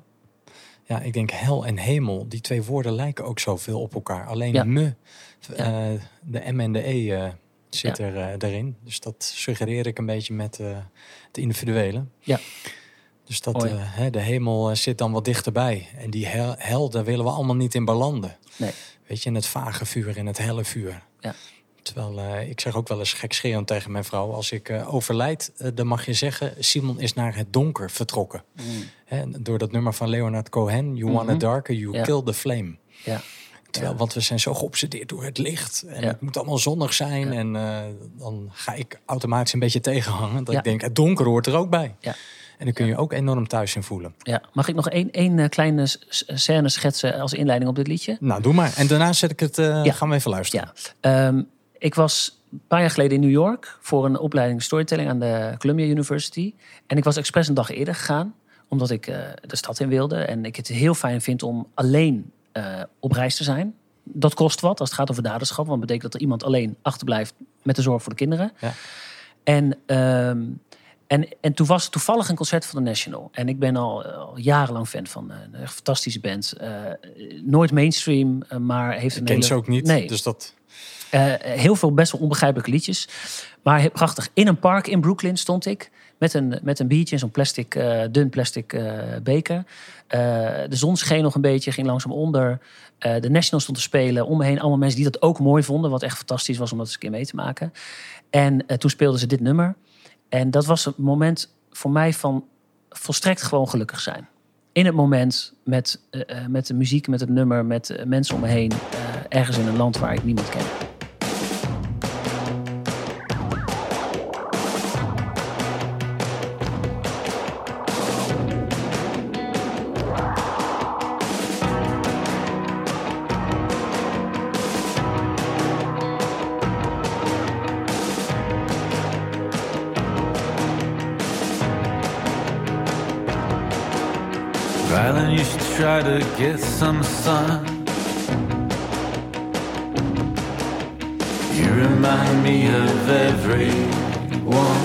ja, ik denk hel en hemel, die twee woorden lijken ook zoveel op elkaar. Alleen Ja. me, eh, de M en de E eh, zit er eh, erin. Dus dat suggereer ik een beetje met eh, het individuele. Ja. Dus dat eh, hè, de hemel eh, zit dan wat dichterbij. En die hel, hel, daar willen we allemaal niet in belanden. Nee. Weet je, in het vage vuur, in het helle vuur. Ja. Terwijl eh, ik zeg ook wel eens gekscherend tegen mijn vrouw: als ik eh, overlijd, dan mag je zeggen: Simon is naar het donker vertrokken. Hè, door dat nummer van Leonard Cohen: You want Mhm. it darker, you Ja. kill the flame. Ja. Terwijl, Ja. want we zijn zo geobsedeerd door het licht. En het moet allemaal zonnig zijn. En dan ga ik automatisch een beetje tegenhangen. Dat ik denk, het donker hoort er ook bij. Ja. En dan kun je ook enorm thuis in voelen. Ja. Mag ik nog één, één eh, kleine scène schetsen als inleiding op dit liedje? Nou, doe maar. En daarna zet ik het, eh, Ja. gaan we even luisteren. Ja. Ehm, ik was een paar jaar geleden in New York voor een opleiding storytelling aan de Columbia University. En ik was expres een dag eerder gegaan, omdat ik eh, de stad in wilde. En ik het heel fijn vind om alleen op reis te zijn. Dat kost wat als het gaat over daderschap, want dat betekent dat er iemand alleen achterblijft met de zorg voor de kinderen. Ja. En, ehm, en, en toen was er toevallig een concert van de National. En ik ben al, al jarenlang fan van eh, een fantastische band. Eh, nooit mainstream, eh, maar heeft Ik een ken hele... ze ook niet. Nee. Dus dat... Eh, heel veel best wel onbegrijpelijke liedjes. Maar prachtig. In een park in Brooklyn stond ik. Met een, met een biertje in zo'n plastic, eh, dun plastic eh, beker. Eh, de zon scheen nog een beetje, ging langzaam onder. Eh, de National stond te spelen. Om me heen allemaal mensen die dat ook mooi vonden. Wat echt fantastisch was om dat eens een keer mee te maken. En eh, toen speelden ze dit nummer. En dat was een moment voor mij van volstrekt gewoon gelukkig zijn. In het moment, met, eh, eh, met de muziek, met het nummer, met eh, mensen om me heen. ergens in een land waar ik niemand ken. Get some sun. You remind me of everyone.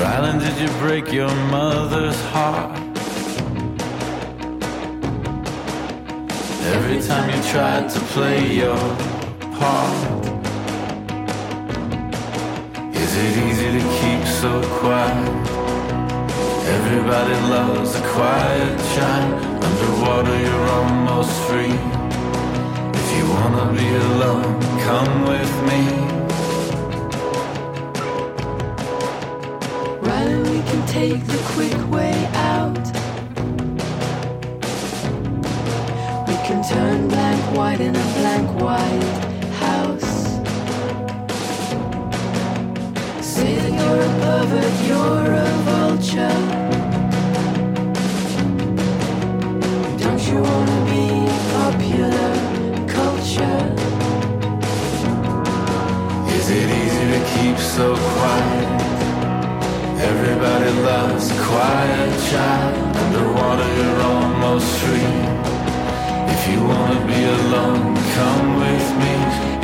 Rylan, did you break your mother's heart? Every time you tried to play your part. Is it easy to keep so quiet? Everybody loves a quiet chime. Underwater, you're almost free. If you wanna be alone, come with me. Rylan, we can take the quick way out. We can turn blank white in a blank white house. Say that you're a pervert, you're a vulture. So quiet? Everybody loves a quiet child. Underwater, you're almost free. If you wanna be alone, come with me.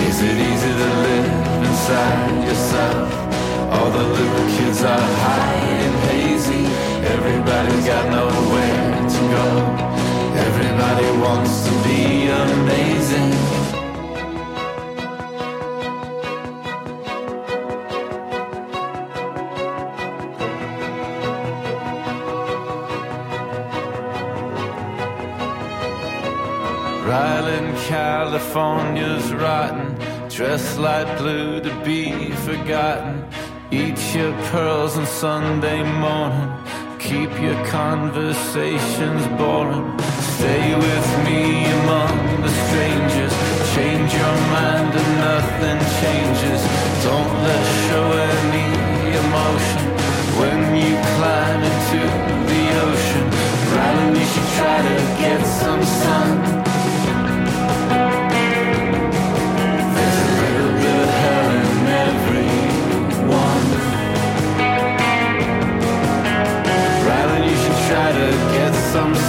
Is it easy to live inside yourself? All the little kids are high and hazy. Everybody's got nowhere to go. Everybody wants to be amazing. Ryland, California's rotten. Dress light blue to be forgotten. Eat your pearls on Sunday morning. keep your conversations boring. Stay with me among the strangers. Change your mind and nothing changes. Don't let show any emotion when you climb into the ocean. Rather, you should try to get some sun.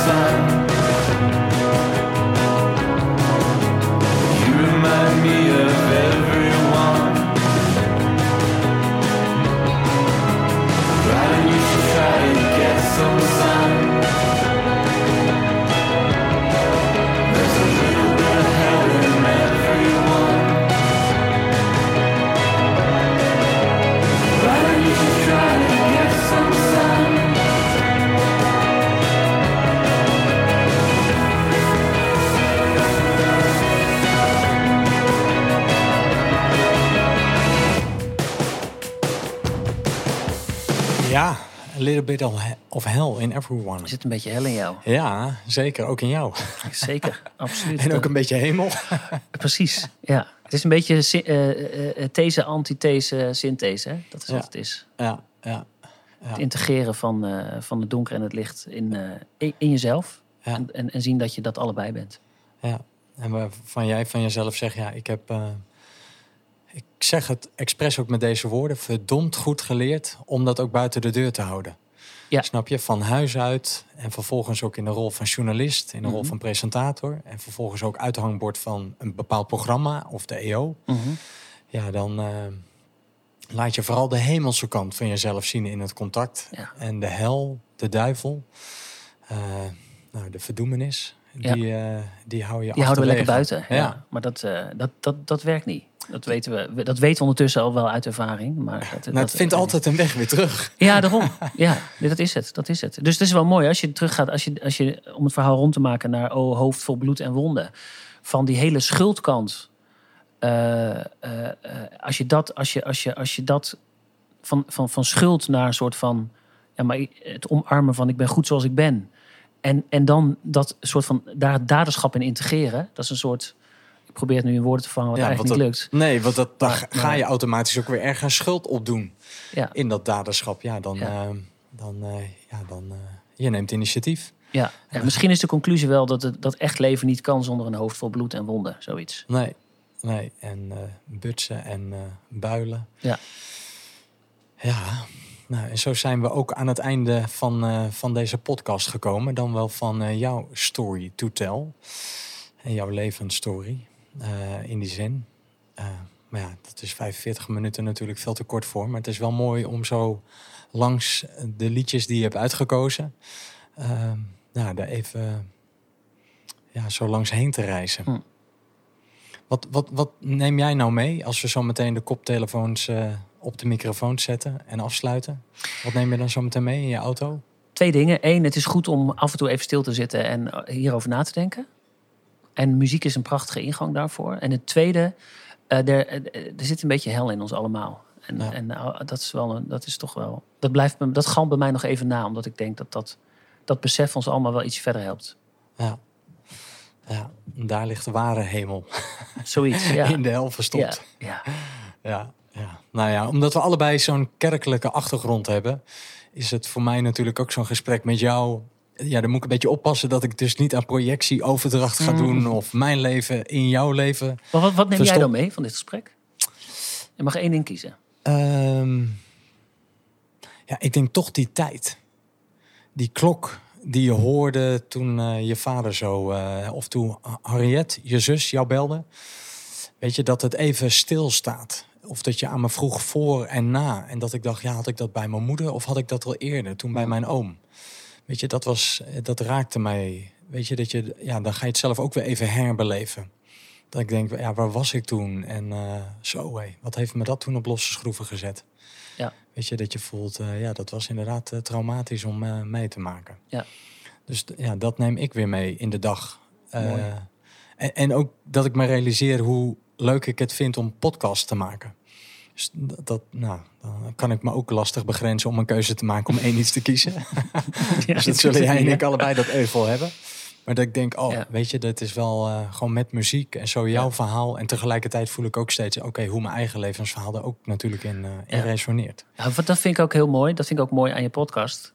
Sun. Little bit of he- of hell in everyone. Er zit een beetje hel in jou. Ja, zeker. Ook in jou. Zeker, absoluut. En ook een beetje hemel. Precies, ja. Het is een beetje eh, eh, these, antithese, synthese. Hè? Dat is Ja. wat het is. Ja, ja, Het integreren van, eh, van het donker en het licht in, in, in jezelf. Ja. En, en, en zien dat je dat allebei bent. ja. En waarvan jij van jezelf zegt, ja, ik heb... ik zeg het expres ook met deze woorden. Verdomd goed geleerd om dat ook buiten de deur te houden. Ja. Snap je? Van huis uit. En vervolgens ook in de rol van journalist. In de rol Mhm. van presentator. En vervolgens ook uithangbord van een bepaald programma. Of de EO. Ja, dan eh, laat je vooral de hemelse kant van jezelf zien in het contact. Ja. En de hel, de duivel, eh, nou, de verdoemenis, Ja. die, eh, die hou je Die houden we lekker buiten. Ja. Ja. Maar dat, dat, dat, dat werkt niet. Dat weten we. Dat weten we ondertussen al wel uit ervaring. Maar dat, Nou, dat- het vindt altijd een weg weer terug. Ja, daarom. Ja, dat is het. Dat is het. Dus het is wel mooi als je teruggaat, als je, als je, om het verhaal rond te maken naar oh, hoofd vol bloed en wonden. Van die hele schuldkant. eh, eh, eh, als je dat, als je, als je, als je dat van, van, van schuld naar een soort van, ja, maar het omarmen van ik ben goed zoals ik ben. En, en dan dat soort van daar het daderschap in integreren. Dat is een soort, probeer het nu in woorden te vangen wat Ja, eigenlijk niet lukt. Nee, want dat, dan Maar- ga je automatisch ook weer ergens schuld opdoen Ja. in dat daderschap. Ja, dan, Ja. eh, dan, eh, ja, dan eh, je neemt initiatief. Ja, ja, misschien is de conclusie wel dat het, dat echt leven niet kan zonder een hoofd vol bloed en wonden. Zoiets. Nee, nee. En eh, butsen en builen. Ja. Ja, nou, en zo zijn we ook aan het einde van, van deze podcast gekomen. Dan wel van jouw story to tell. En jouw levensstory eh, in die zin. Eh, maar ja, dat is 45 minuten natuurlijk veel te kort voor. Maar het is wel mooi om zo langs de liedjes die je hebt uitgekozen... nou, daar even ja, zo langs heen te reizen. Hm. Wat, wat, wat neem jij nou mee als we zo meteen de koptelefoons eh, op de microfoon zetten en afsluiten? Wat neem je dan zo meteen mee in je auto? Twee dingen. Eén, het is goed om af en toe even stil te zitten en hierover na te denken. En muziek is een prachtige ingang daarvoor. En het tweede, eh, er, eh, er zit een beetje hel in ons allemaal. En, Ja. en dat is wel, een, dat is toch wel, dat blijft, me- dat galmt bij mij nog even na, omdat ik denk dat dat, dat besef ons allemaal wel iets verder helpt. Ja. Ja, daar ligt de ware hemel Zoiets. Ja. in de hel ja, verstopt. ja. Ja, ja. Nou ja, omdat we allebei zo'n kerkelijke achtergrond hebben, is het voor mij natuurlijk ook zo'n gesprek met jou. Ja, dan moet ik een beetje oppassen dat ik dus niet aan projectie overdracht ga Mm. doen of mijn leven in jouw leven. Maar wat, wat neem jij dan mee van dit gesprek? Je mag één ding kiezen. Ehm, ja, ik denk toch die tijd. Die klok die je hoorde toen eh, je vader zo, eh, of toen Harriet, je zus, jou belde. Weet je, dat het even stilstaat. Of dat je aan me vroeg voor en na. En dat ik dacht, ja, had ik dat bij mijn moeder of had ik dat al eerder, toen bij mijn oom? Weet je, dat, was, dat raakte mij. Weet je, dat je, ja, dan ga je het zelf ook weer even herbeleven. Dat ik denk, ja, waar was ik toen? En eh, zo, hé, wat heeft me dat toen op losse schroeven gezet? Ja. Weet je, dat je voelt, eh, ja, dat was inderdaad eh, traumatisch om eh, mee te maken. Ja. Dus ja, dat neem ik weer mee in de dag. Eh, en, en ook dat ik me realiseer hoe leuk ik het vind om podcast te maken. Dus dat, nou, dan kan ik me ook lastig begrenzen om een keuze te maken om één iets te kiezen. Ja, dus dat zullen jij en ik allebei dat euvel hebben. Maar dat ik denk, oh, Ja. weet je, dat is wel eh, gewoon met muziek en zo jouw verhaal. En tegelijkertijd voel ik ook steeds, oké, hoe mijn eigen levensverhaal er ook natuurlijk in, eh, in resoneert. Ja, wat dat vind ik ook heel mooi. Dat vind ik ook mooi aan je podcast.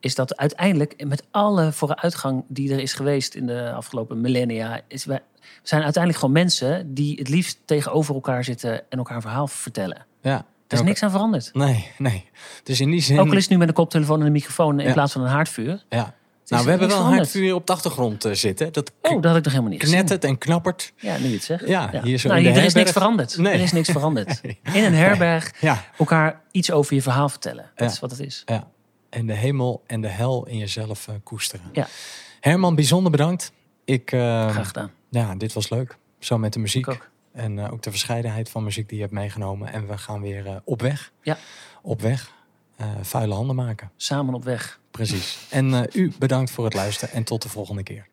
Is dat uiteindelijk met alle vooruitgang die er is geweest in de afgelopen millennia, is wij we zijn uiteindelijk gewoon mensen die het liefst tegenover elkaar zitten en elkaar een verhaal vertellen. Ja. Er is niks aan veranderd. Nee, nee. Dus in die zin... Ook al is het nu met een koptelefoon en een microfoon in Ja. plaats van een haardvuur. Ja. Nou, we hebben wel een hardvuur op de achtergrond eh, zitten. Dat Oh, dat had ik nog helemaal niet knettert en knappert. Ja, nu het zegt. Ja, hier zo nou, in de hier- er is niks veranderd. Nee. Er is niks veranderd. In een herberg Ja, elkaar iets over je verhaal vertellen. Dat is wat het is. ja. En de hemel en de hel in jezelf eh, koesteren. Ja. Herman, bijzonder bedankt. Ik, eh, Graag gedaan. Ja, dit was leuk. Zo met de muziek. Ook. En eh, ook de verscheidenheid van muziek die je hebt meegenomen. En we gaan weer eh, op weg. Ja. Op weg. Eh, vuile handen maken. Samen op weg. Precies. En u bedankt voor het luisteren en tot de volgende keer.